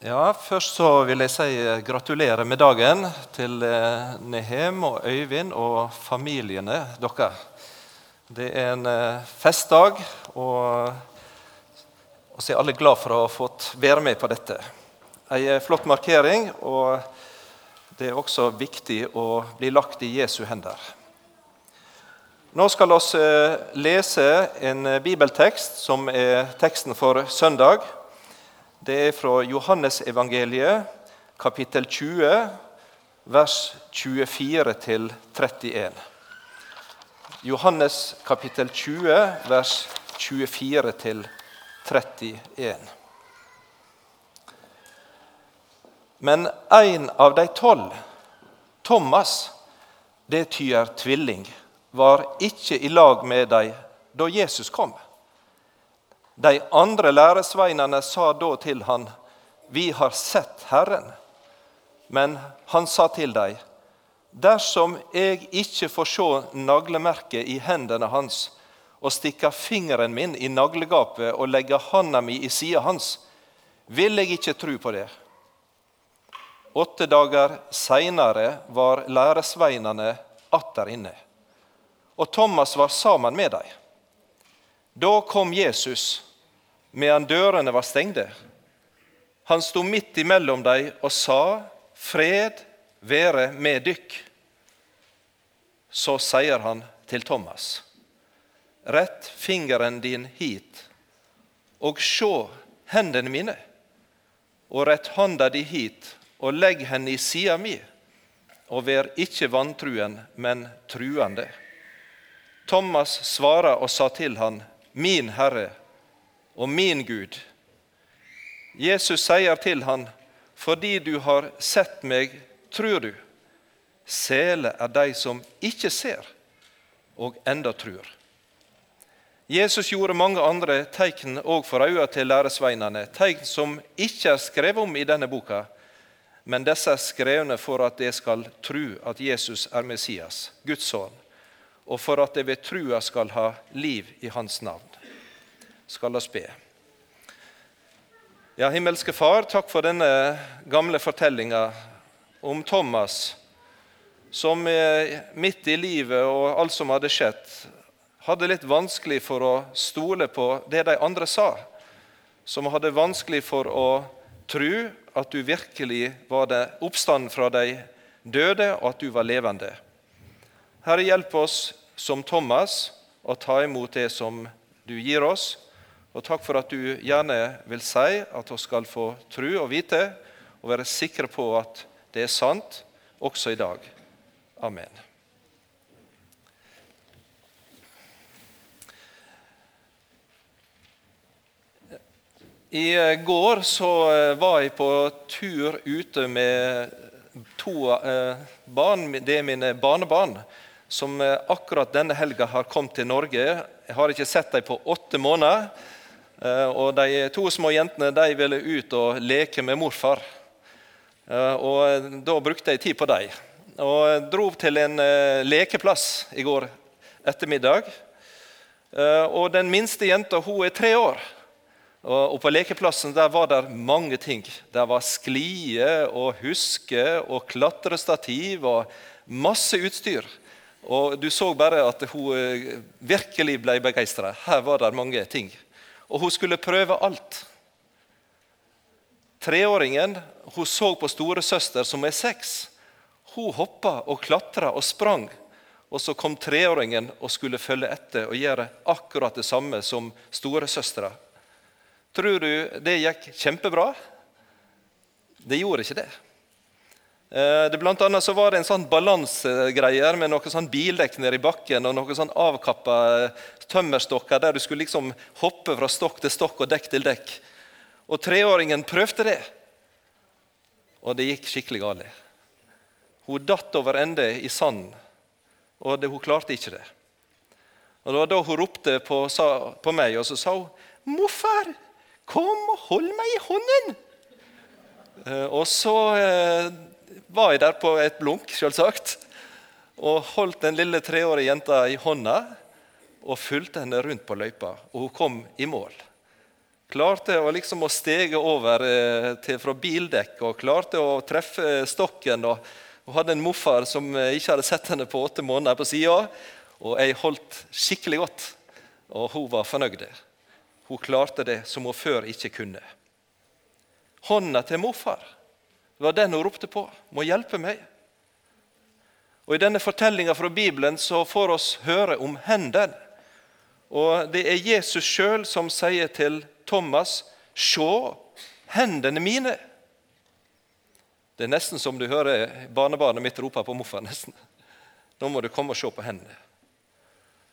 Ja, Først så vil jeg si gratulerer med dagen til eh, Nehem og Øyvind og familiene deres. Det er en eh, festdag, og vi er alle glad for å ha fått være med på dette. Eh, flott markering, og det er også viktig å bli lagt i Jesu hender. Nå skal vi lese en bibeltekst som er teksten for søndag. Det er fra Johannesevangeliet, kapittel 20, vers 24 til 31. Johannes kapittel 20, vers 24 til 31. Men en av de tolv, Thomas, det tyder tvilling, var ikke i lag med dem da Jesus kom. De andre læresveinene sa da til han, Vi har sett Herren. Men han sa til dem, Dersom jeg ikke får se naglemerket i hendene hans, og stikke fingeren min i naglegapet og legge handa mi i sida hans, vil jeg ikke tro på det. Åtte dager seinere var læresveinene atter inne, og Thomas var sammen med dem. Da kom Jesus medan dørene var stengte. Han sto midt imellom dem og sa, 'Fred være med dykk.' Så sier han til Thomas, 'Rett fingeren din hit, og sjå hendene mine.' 'Og rett handa di hit, og legg henne i sida mi.' 'Og vær ikke vantruen, men truende.' Thomas svara og sa til han, 'Min Herre og min Gud. Jesus sier til han, 'Fordi du har sett meg, tror du.' Sele er de som ikke ser, og enda tror. Jesus gjorde mange andre tegn òg for øya til læresveinene, tegn som ikke er skrevet om i denne boka, men disse er skrevne for at de skal tro at Jesus er Messias, Guds sønn, og for at de ved trua skal ha liv i hans navn skal oss be. Ja, Himmelske Far, takk for denne gamle fortellinga om Thomas, som midt i livet og alt som hadde skjedd, hadde litt vanskelig for å stole på det de andre sa. Som hadde vanskelig for å tro at du virkelig var det oppstanden fra de døde, og at du var levende. Herre, hjelp oss som Thomas å ta imot det som du gir oss. Og takk for at du gjerne vil si at vi skal få tru og vite og være sikre på at det er sant også i dag. Amen. I går så eh, var jeg på tur ute med to eh, barn. Det er mine barnebarn som eh, akkurat denne helga har kommet til Norge. Jeg har ikke sett dem på åtte måneder. Eh, og De to små jentene de ville ut og leke med morfar. Eh, og Da brukte jeg tid på dem. Og dro til en eh, lekeplass i går ettermiddag. Og Den minste jenta hun er tre år. Og På lekeplassen der var det mange ting. Det var sklie og huske og klatrestativ og masse utstyr. Og Du så bare at hun virkelig ble begeistra. Her var det mange ting og hun skulle prøve alt. Treåringen hun så på storesøster, som er seks. Hun hoppa og klatra og sprang. Og så kom treåringen og skulle følge etter og gjøre akkurat det samme som storesøstera. Tror du det gikk kjempebra? Det gjorde ikke det. Eh, det blant annet så var det en sånn balansegreier med noen sånn bildekk nede i bakken og noen sånn avkappa eh, tømmerstokker der du skulle liksom hoppe fra stokk til stokk og dekk til dekk. Og treåringen prøvde det, og det gikk skikkelig galt. Hun datt over ende i sanden, og det, hun klarte ikke det. Og Det var da hun ropte på, sa, på meg, og så sa hun 'Morfar, kom og hold meg i hånden!' Eh, og så var jeg der på et blunk, selvsagt, og holdt den lille treårige jenta i hånda og fulgte henne rundt på løypa. Og hun kom i mål. Klarte å liksom å stege over eh, til, fra bildekk og klarte å treffe stokken. Og, Hun hadde en morfar som eh, ikke hadde sett henne på åtte måneder på sida. Og jeg holdt skikkelig godt, og hun var fornøyd. Hun klarte det som hun før ikke kunne. Hånda til morfar det var den hun ropte på. 'Må hjelpe meg.' Og I denne fortellinga fra Bibelen så får oss høre om hendene. Og Det er Jesus sjøl som sier til Thomas, 'Sjå, hendene mine.' Det er nesten som du hører barnebarnet mitt rope på morfar. nesten. Nå må du komme og se på hendene.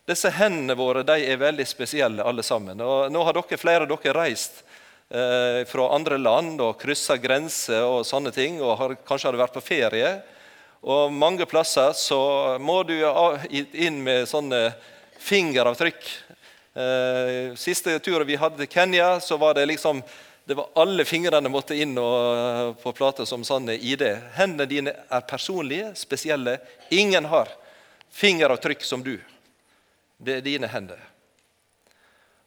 Disse hendene våre de er veldig spesielle, alle sammen. Og nå har dere, flere av dere reist eh, fra andre land og kryssa grenser og sånne ting. og har, Kanskje har du vært på ferie. Og mange plasser så må du inn med sånne fingeravtrykk Eh, siste turen vi hadde til Kenya, så var det liksom det var Alle fingrene måtte inn og, på plata som sånne ID. Hendene dine er personlige, spesielle. Ingen har fingeravtrykk som du. Det er dine hender.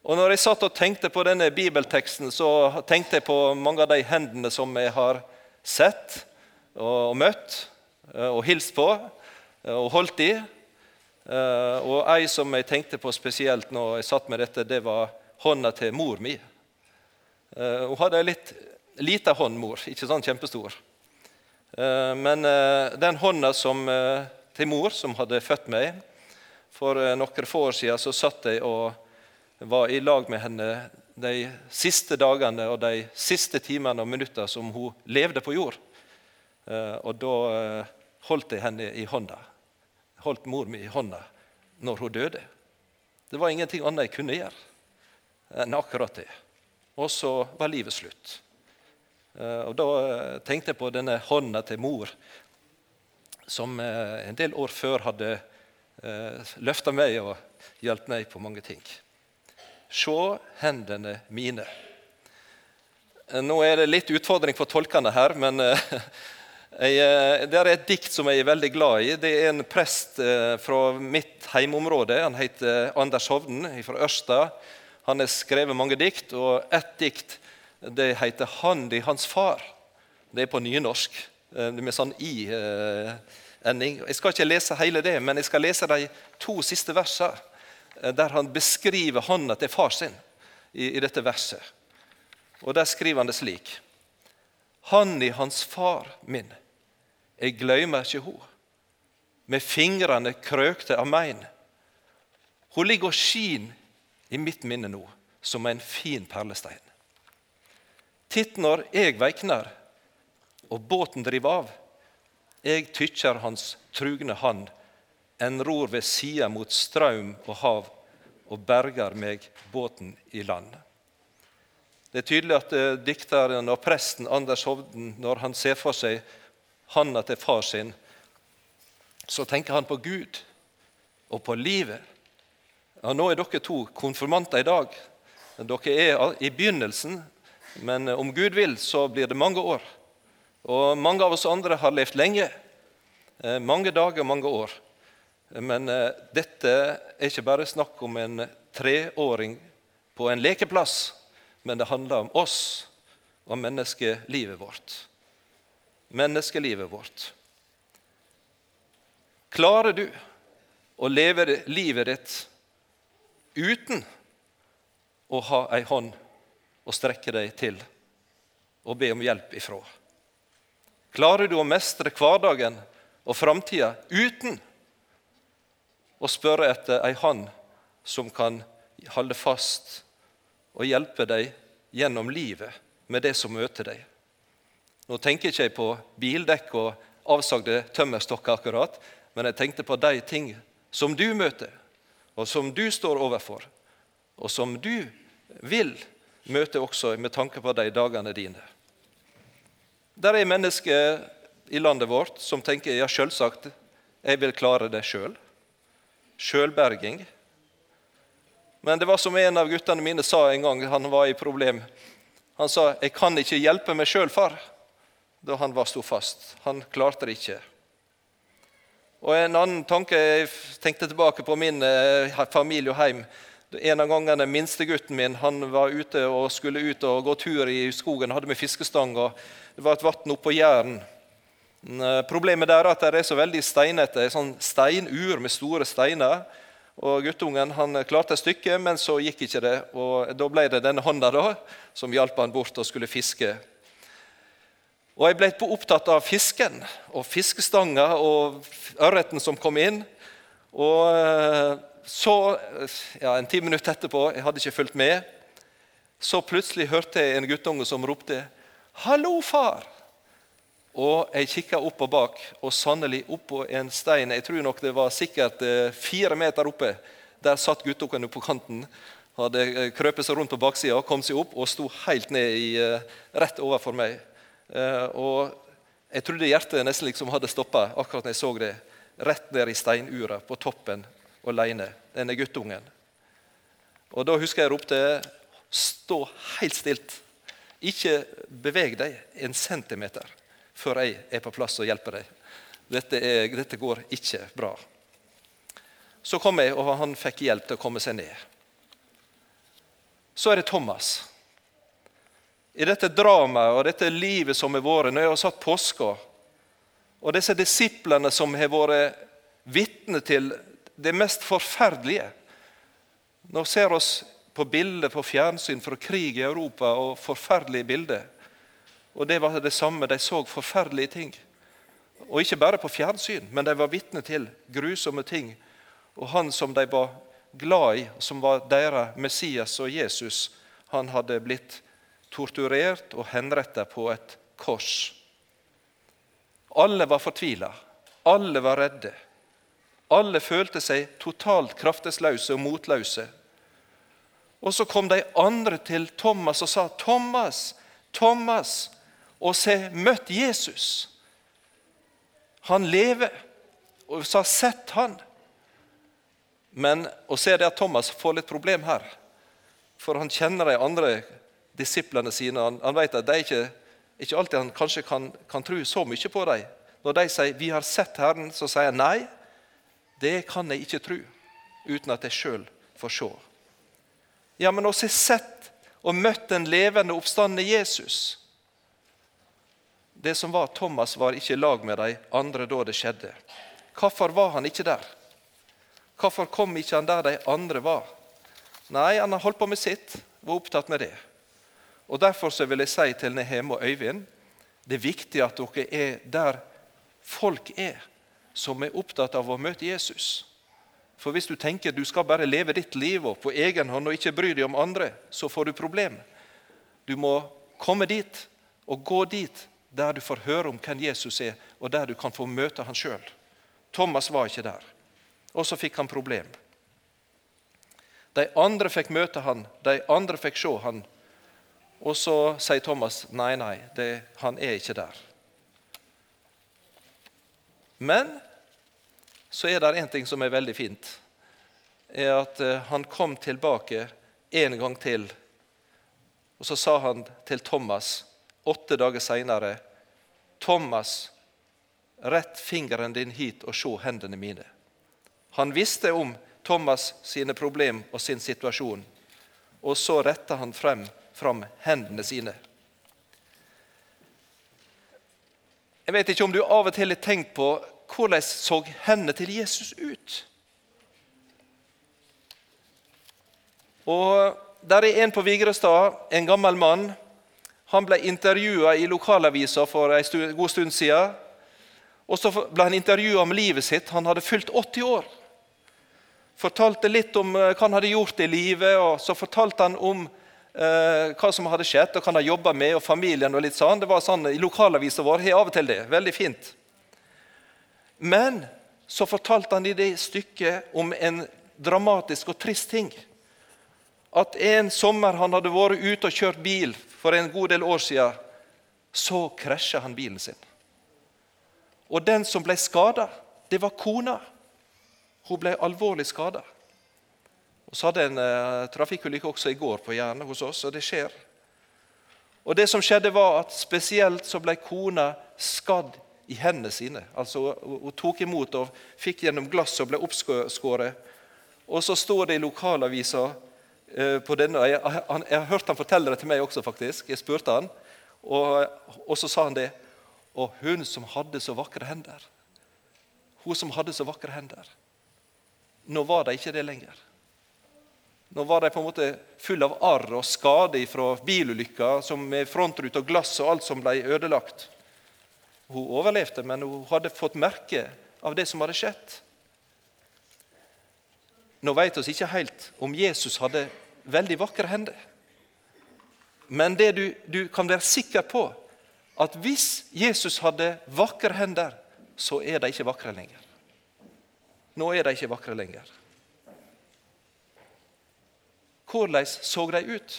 Og når jeg satt og tenkte på denne bibelteksten, så tenkte jeg på mange av de hendene som jeg har sett og møtt eh, og hilst på eh, og holdt i. Uh, og Ei som jeg tenkte på spesielt når jeg satt med dette, det var hånda til mor mi. Hun hadde ei litt lita hånd, mor, ikke sånn kjempestor. Men den hånda som, til mor, som hadde født meg For noen få år siden så satt jeg og var i lag med henne de siste dagene og de siste timene og minuttene som hun levde på jord. Og da holdt jeg henne i hånda holdt mor mi i hånda når hun døde. Det var ingenting annet jeg kunne gjøre enn akkurat det. Og så var livet slutt. Eh, og Da eh, tenkte jeg på denne hånda til mor, som eh, en del år før hadde løfta meg og hjulpet meg på mange ting. Se hendene mine. Nå er det litt utfordring for tolkene her, men Jeg, eh, det er et dikt som jeg er veldig glad i. Det er en prest eh, fra mitt heimområde. Han heter Anders Hovden fra Ørsta. Han har skrevet mange dikt, og ett dikt det heter 'Hand i hans far'. Det er på nynorsk, eh, med sånn i-ending. Jeg skal ikke lese hele det, men jeg skal lese de to siste versene, der han beskriver hånda til far sin i, i dette verset. Og Der skriver han det slik.: Han i hans far min jeg gløymer ikke ho. Med fingrene krøkte av mein. Hun ligger og skin i mitt minne nå, som en fin perlestein. Titt når jeg veiknar og båten driver av, jeg tykkjer hans trugne hand, en ror ved sida mot straum og hav, og berger meg båten i land. Det er tydelig at eh, dikteren og presten Anders Hovden, når han ser for seg handa til far sin, så tenker han på Gud og på livet. Ja, nå er dere to konfirmanter i dag. Dere er i begynnelsen, men om Gud vil, så blir det mange år. Og mange av oss andre har levd lenge. Eh, mange dager, mange år. Men eh, dette er ikke bare snakk om en treåring på en lekeplass, men det handler om oss og menneskelivet vårt menneskelivet vårt. Klarer du å leve livet ditt uten å ha ei hånd å strekke deg til og be om hjelp ifra? Klarer du å mestre hverdagen og framtida uten å spørre etter ei hånd som kan holde fast og hjelpe deg gjennom livet med det som møter deg? Nå tenker jeg ikke på bildekk og avsagde tømmerstokker, akkurat, men jeg tenkte på de ting som du møter, og som du står overfor, og som du vil møte også med tanke på de dagene dine. Der er mennesker i landet vårt som tenker ja, selvsagt, jeg vil klare det sjøl. Selv. Sjølberging. Men det var som en av guttene mine sa en gang han var i problem. Han sa 'Jeg kan ikke hjelpe meg sjøl, far' da han var sto fast. Han klarte det ikke. Og En annen tanke jeg tenkte tilbake på min eh, familie og heim. En av gangene minstegutten min han var ute og skulle ut og gå tur i skogen. hadde med fiskestang, og Det var et vann oppå Jæren. Eh, problemet der er at det er så veldig steinete. Sånn steinur med store steiner. Og Guttungen han klarte et stykke, men så gikk ikke det. og Da ble det denne hånda da, som hjalp han bort og skulle fiske. Og Jeg ble opptatt av fisken og fiskestanga og ørreten som kom inn. Og eh, så, ja, En ti minutter etterpå, jeg hadde ikke fulgt med, så plutselig hørte jeg en guttunge som ropte 'Hallo, far!' Og jeg kikka opp og bak, og sannelig oppå en stein Jeg tror nok det var sikkert eh, fire meter oppe. Der satt guttungen på kanten. Hadde eh, krøpet seg rundt på baksida, kom seg opp og sto helt ned i, eh, rett overfor meg. Og jeg trodde hjertet nesten liksom hadde stoppa akkurat når jeg så det. Rett ned i steinura på toppen aleine. Denne guttungen. Og da husker jeg ropte 'Stå helt stilt'. Ikke beveg deg en centimeter før jeg er på plass og hjelper deg. Dette, er, dette går ikke bra. Så kom jeg, og han fikk hjelp til å komme seg ned. Så er det Thomas. I dette dramaet og dette livet som har vært, når jeg har satt påska, og disse disiplene som har vært vitne til det mest forferdelige Nå ser oss på bilder på fjernsyn fra krig i Europa og forferdelige bilder. Og det var det samme. De så forferdelige ting. Og ikke bare på fjernsyn, men de var vitne til grusomme ting. Og han som de var glad i, som var deres Messias og Jesus, han hadde blitt torturert og henrettet på et kors. Alle var fortvila. Alle var redde. Alle følte seg totalt kraftesløse og motløse. Og så kom de andre til Thomas og sa, 'Thomas, Thomas, og se møtt Jesus. Han lever, og så har sett han. Men å se det at Thomas får litt problem her, for han kjenner de andre disiplene sine. Han, han vet at det ikke, ikke alltid han kanskje kan, kan tro så mye på dem. Når de sier 'Vi har sett Herren', så sier han nei. Det kan jeg ikke tro uten at jeg sjøl får se. Ja, men også sett og møtt den levende, oppstandende Jesus det som var Thomas, var ikke i lag med de andre da det skjedde. Hvorfor var han ikke der? Hvorfor kom ikke han der de andre var? Nei, han har holdt på med sitt, var opptatt med det. Og Derfor så vil jeg si til Nehem og Øyvind det er viktig at dere er der folk er, som er opptatt av å møte Jesus. For hvis du tenker du skal bare leve ditt liv og på egen hånd og ikke bry deg om andre, så får du problem. Du må komme dit og gå dit der du får høre om hvem Jesus er, og der du kan få møte han sjøl. Thomas var ikke der. Og så fikk han problem. De andre fikk møte han, de andre fikk se han. Og så sier Thomas nei, nei, det, han er ikke der. Men så er det en ting som er veldig fint. er At eh, han kom tilbake en gang til. Og så sa han til Thomas åtte dager seinere, 'Thomas, rett fingeren din hit og se hendene mine.' Han visste om Thomas sine problem og sin situasjon, og så retta han frem, fram hendene sine. Jeg vet ikke om du av og til har tenkt på hvordan så hendene til Jesus ut? Og Der er en på Vigrestad, en gammel mann, han ble intervjua i lokalavisa for en god stund siden. Og så ble han intervjua om livet sitt. Han hadde fylt 80 år. Fortalte litt om eh, hva han hadde gjort i livet, og så fortalte han om eh, hva som hadde skjedd, og hva han hadde jobba med, og familien. og litt sånn. Det var sånn, I lokalavisa vår har av og til det. Veldig fint. Men så fortalte han i det stykket om en dramatisk og trist ting. At en sommer han hadde vært ute og kjørt bil for en god del år siden, så krasja han bilen sin. Og den som ble skada, det var kona. Hun ble alvorlig skada. Vi hadde en uh, trafikkulykke også i går på Jæren hos oss, og det skjer. Og det som skjedde var at Spesielt så ble kona skadd i hendene sine. Altså Hun tok imot og fikk gjennom glass og ble oppskåret. Og så står det i lokalavisa eh, på denne jeg, han, jeg, har hørt han fortelle det til meg også, faktisk. Jeg spurte han, og, og så sa han det. Og hun som hadde så vakre hender. Hun som hadde så vakre hender. Nå var de ikke det lenger. Nå var de på en måte full av arr og skade fra bilulykker, med frontrute og glass og alt som ble ødelagt. Hun overlevde, men hun hadde fått merke av det som hadde skjedd. Nå vet vi ikke helt om Jesus hadde veldig vakre hender. Men du, du kan være sikker på, at hvis Jesus hadde vakre hender, så er de ikke vakre lenger. Nå er de ikke vakre lenger. Hvordan så de ut?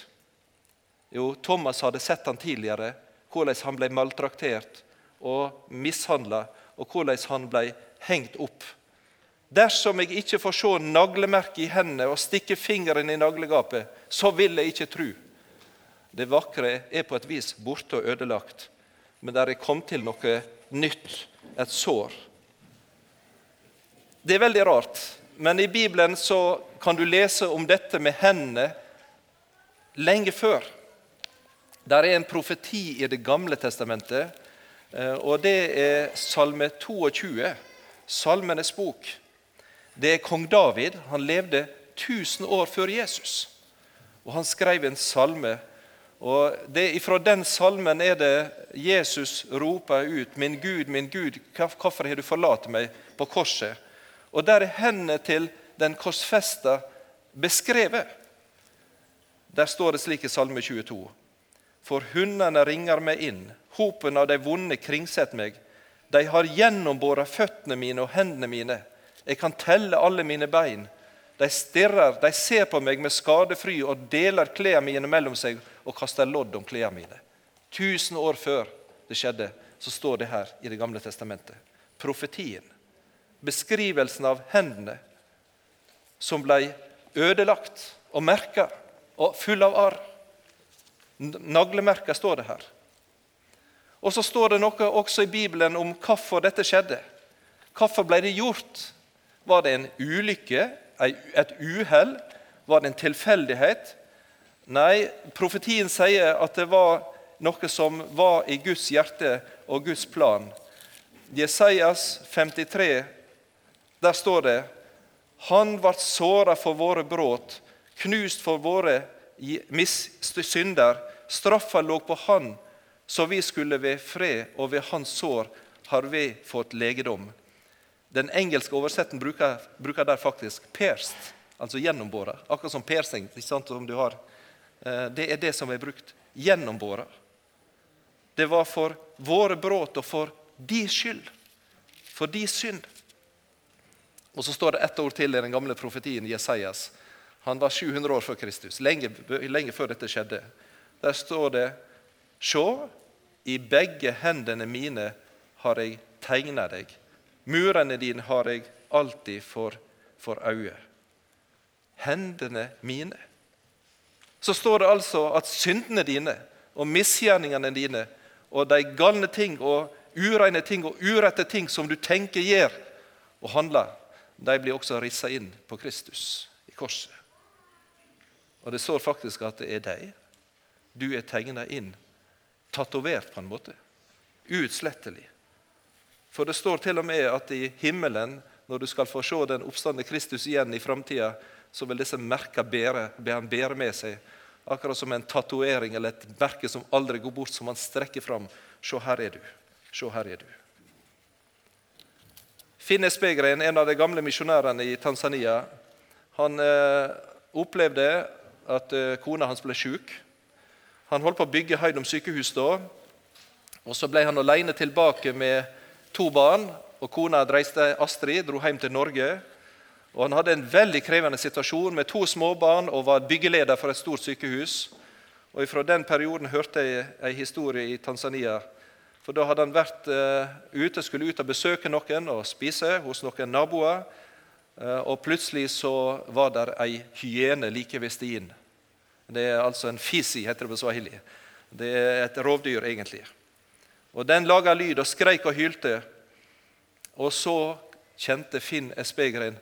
Jo, Thomas hadde sett han tidligere, hvordan han ble maltraktert og mishandla, og hvordan han ble hengt opp. Dersom jeg ikke får se naglemerket i hendene og stikke fingeren i naglegapet, så vil jeg ikke tro. Det vakre er på et vis borte og ødelagt, men der er kommet til noe nytt, et sår. Det er veldig rart, men i Bibelen så kan du lese om dette med hendene lenge før. Der er en profeti i Det gamle testamentet, eh, og det er Salme 22, Salmenes bok. Det er kong David. Han levde 1000 år før Jesus. Og Han skrev en salme. Og det, Fra den salmen er det Jesus roper ut 'Min Gud, min Gud, hvorfor har du forlatt meg?' på korset. Og Der er hendene til den korsfesta beskrevet. Der står det slik i Salme 22.: For hundene ringer meg inn, hopen av de vonde kringsetter meg. De har gjennombåra føttene mine og hendene mine. Jeg kan telle alle mine bein. De stirrer, de ser på meg med skadefry og deler klærne mine mellom seg og kaster lodd om klærne mine. Tusen år før det skjedde, så står det her i Det gamle testamentet. Profetien. Beskrivelsen av hendene som ble ødelagt og merka og full av arr. Naglemerka står det her. Og så står det noe også i Bibelen om hvorfor dette skjedde. Hvorfor ble det gjort? Var det en ulykke, et uhell? Var det en tilfeldighet? Nei, profetien sier at det var noe som var i Guds hjerte og Guds plan. Jesajas 53, der står det Han ble såra for våre brudd, knust for våre synder. Straffa lå på Han, så vi skulle ved fred, og ved Hans sår har vi fått legedom. Den engelske oversetten bruker, bruker der faktisk 'pierced', altså gjennombåra. Akkurat som piercing. som du har. Eh, det er det som er brukt. Gjennombåra. Det var for våre brudd og for de skyld. For de synd. Og så står det ett ord til i den gamle profetien Jesajas. Han var 700 år før Kristus, lenge, lenge før dette skjedde. Der står det Sjå, i begge hendene mine har jeg tegna deg Murene dine har jeg alltid for, for øye. Hendene mine. Så står det altså at syndene dine og misgjerningene dine og de galne ting og ureine ting og urette ting som du tenker, gjør og handler, de blir også rissa inn på Kristus i korset. Og det står faktisk at det er deg. Du er tegna inn, tatovert på en måte. Utslettelig. For det står til og med at i himmelen, når du skal få se den oppstande Kristus igjen i framtida, så vil disse merka bære, han bære med seg. Akkurat som en tatovering eller et merke som aldri går bort, som han strekker fram. Se, her er du. Se, her er du. Finne Spegren, en av de gamle misjonærene i Tanzania, han eh, opplevde at eh, kona hans ble syk. Han holdt på å bygge Heidom sykehus da. og Så ble han alene tilbake med to barn, og kona reiste Astrid dro hjem til Norge. Og Han hadde en veldig krevende situasjon med to småbarn og var byggeleder for et stort sykehus. Og Fra den perioden hørte jeg en historie i Tanzania. For Da hadde han vært uh, ute, skulle ut og besøke noen og spise hos noen naboer. Uh, og Plutselig så var der ei hyene like ved stien. Det er altså en fisi, heter det på swahili. Det er et rovdyr, egentlig. Og Den laga lyd og skreik og hylte. Og så kjente Finn Espegren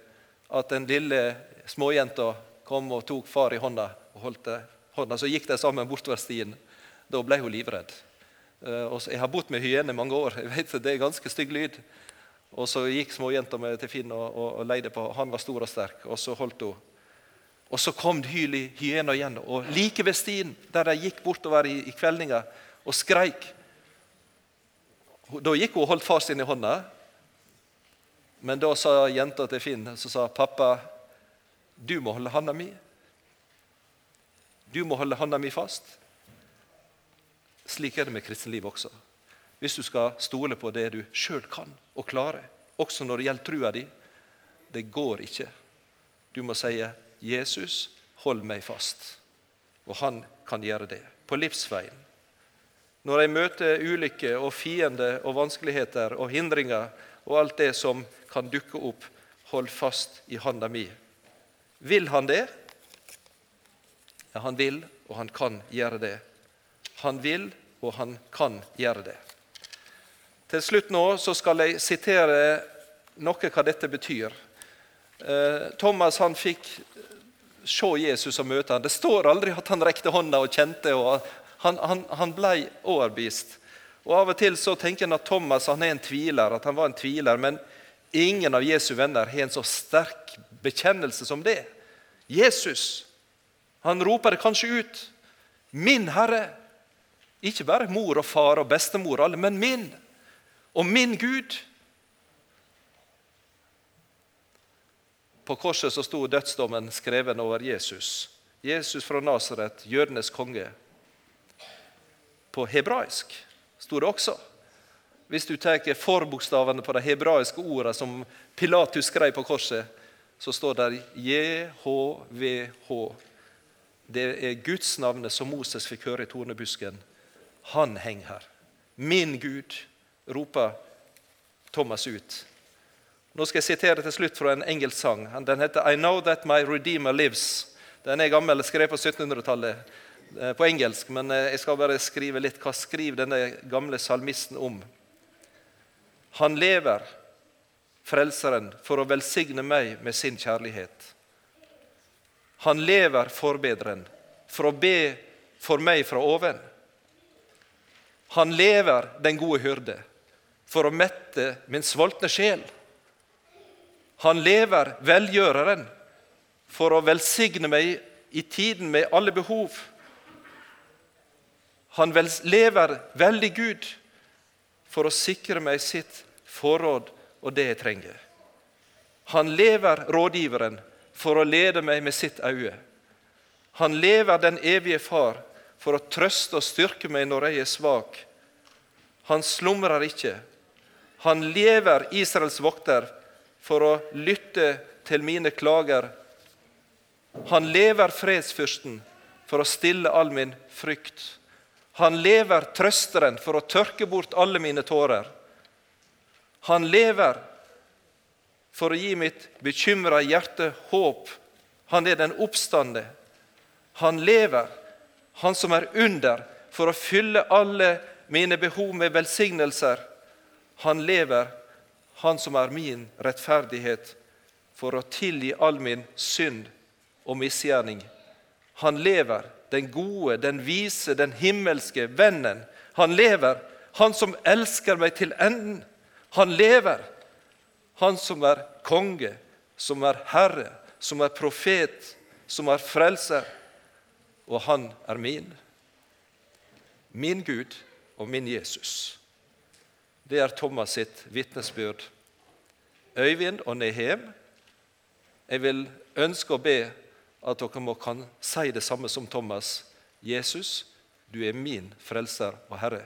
at den lille småjenta kom og tok far i hånda og holdt hånda, så gikk de sammen bortover stien. Da ble hun livredd. Og jeg har bodd med hyene mange år. jeg vet Det er ganske stygg lyd. Og Så gikk småjenta til Finn og, og, og leide på. Han var stor og sterk. Og så holdt hun. Og så kom hyena igjen. Og like ved stien, der de gikk bortover i, i kveldinga og skreik Da gikk hun og holdt far sin i hånda. Men da sa jenta til Finn så sa pappa, du må holde handa mi. Du må holde handa mi fast. Slik er det med kristenlivet også. Hvis du skal stole på det du sjøl kan og klarer, også når det gjelder trua di, det går ikke. Du må si 'Jesus, hold meg fast'. Og han kan gjøre det. På livsveien. Når jeg møter ulykker og fiender og vanskeligheter og hindringer og alt det som kan dukke opp, hold fast i handa mi. Vil han det? Ja, han vil, og han kan gjøre det. Han vil, og han kan gjøre det. Til slutt nå så skal jeg sitere noe hva dette betyr. Eh, Thomas han fikk se Jesus og møte ham. Det står aldri at han rekte hånda og kjente. og Han, han, han ble overbevist. Og Av og til så tenker en at Thomas han er en tviler, at han var en tviler. Men ingen av Jesu venner har en så sterk bekjennelse som det. Jesus han roper det kanskje ut. 'Min Herre'. Ikke bare mor og far og bestemor, alle, men min. Og min Gud. På korset så sto dødsdommen skreven over Jesus. Jesus fra Nasaret, jødenes konge. På hebraisk sto det også. Hvis du tar forbokstavene på de hebraiske ordene som Pilatus skrev på korset, så står det JHVH. Det er Guds navnet som Moses fikk høre i tornebusken. Han henger her. Min Gud, roper Thomas ut. Nå skal jeg sitere til slutt fra en engelsk sang. Den heter 'I Know That My Redeemer Lives'. Den er gammel, skrevet på 1700-tallet eh, på engelsk, men eh, jeg skal bare skrive litt. Hva skriver denne gamle salmisten om? Han lever, Frelseren, for å velsigne meg med sin kjærlighet. Han lever, Forbederen, for å be for meg fra oven. Han lever, den gode hyrde, for å mette min sultne sjel. Han lever, velgjøreren, for å velsigne meg i tiden med alle behov. Han lever veldig Gud for å sikre meg sitt forråd og det jeg trenger. Han lever rådgiveren for å lede meg med sitt øye. Han lever den evige Far for å trøste og styrke meg når jeg er svak. Han slumrer ikke. Han lever Israels vokter for å lytte til mine klager. Han lever fredsfyrsten for å stille all min frykt. Han lever trøsteren for å tørke bort alle mine tårer. Han lever for å gi mitt bekymra hjerte håp. Han er den oppstande. Han lever, han som er under, for å fylle alle mine behov med velsignelser. Han lever, han som er min rettferdighet, for å tilgi all min synd og misgjerning. Han lever, den gode, den vise, den himmelske vennen. Han lever, han som elsker meg til enden. Han lever, han som er konge, som er herre, som er profet, som er frelser. Og han er min. Min Gud og min Jesus. Det er Thomas sitt vitnesbyrd. Øyvind og Nehem, jeg vil ønske å be at dere må kan si det samme som Thomas. Jesus, du er min frelser og herre.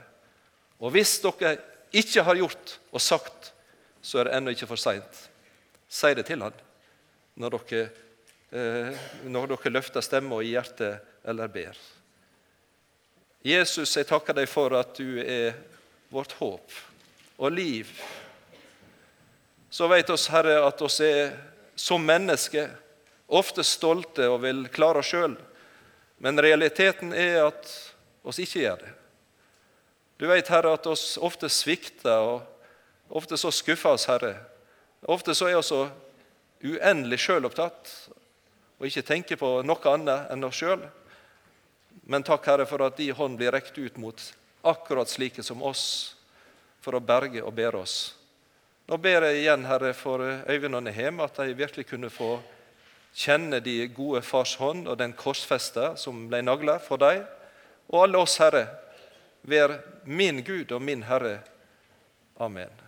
Og hvis dere ikke har gjort og sagt, så er det ennå ikke for seint. Si det til han når dere, eh, når dere løfter stemma i hjertet eller ber. Jesus, jeg takker deg for at du er vårt håp og liv. Så vet oss, Herre, at oss er som mennesker ofte stolte og vil klare oss sjøl. Men realiteten er at oss ikke gjør det. Du vet, Herre, at oss ofte svikter, og ofte så skuffer oss, Herre. Ofte så er vi så uendelig sjølopptatt og ikke tenker på noe annet enn oss sjøl. Men takk, Herre, for at din hånd blir rekt ut mot akkurat slike som oss, for å berge og bære oss. Nå ber jeg igjen, Herre, for Øyvind og Nehem, at de virkelig kunne få kjenne de gode fars hånd og den korsfeste som ble nagla for dem. Og alle oss, Herre, vær min Gud og min Herre. Amen.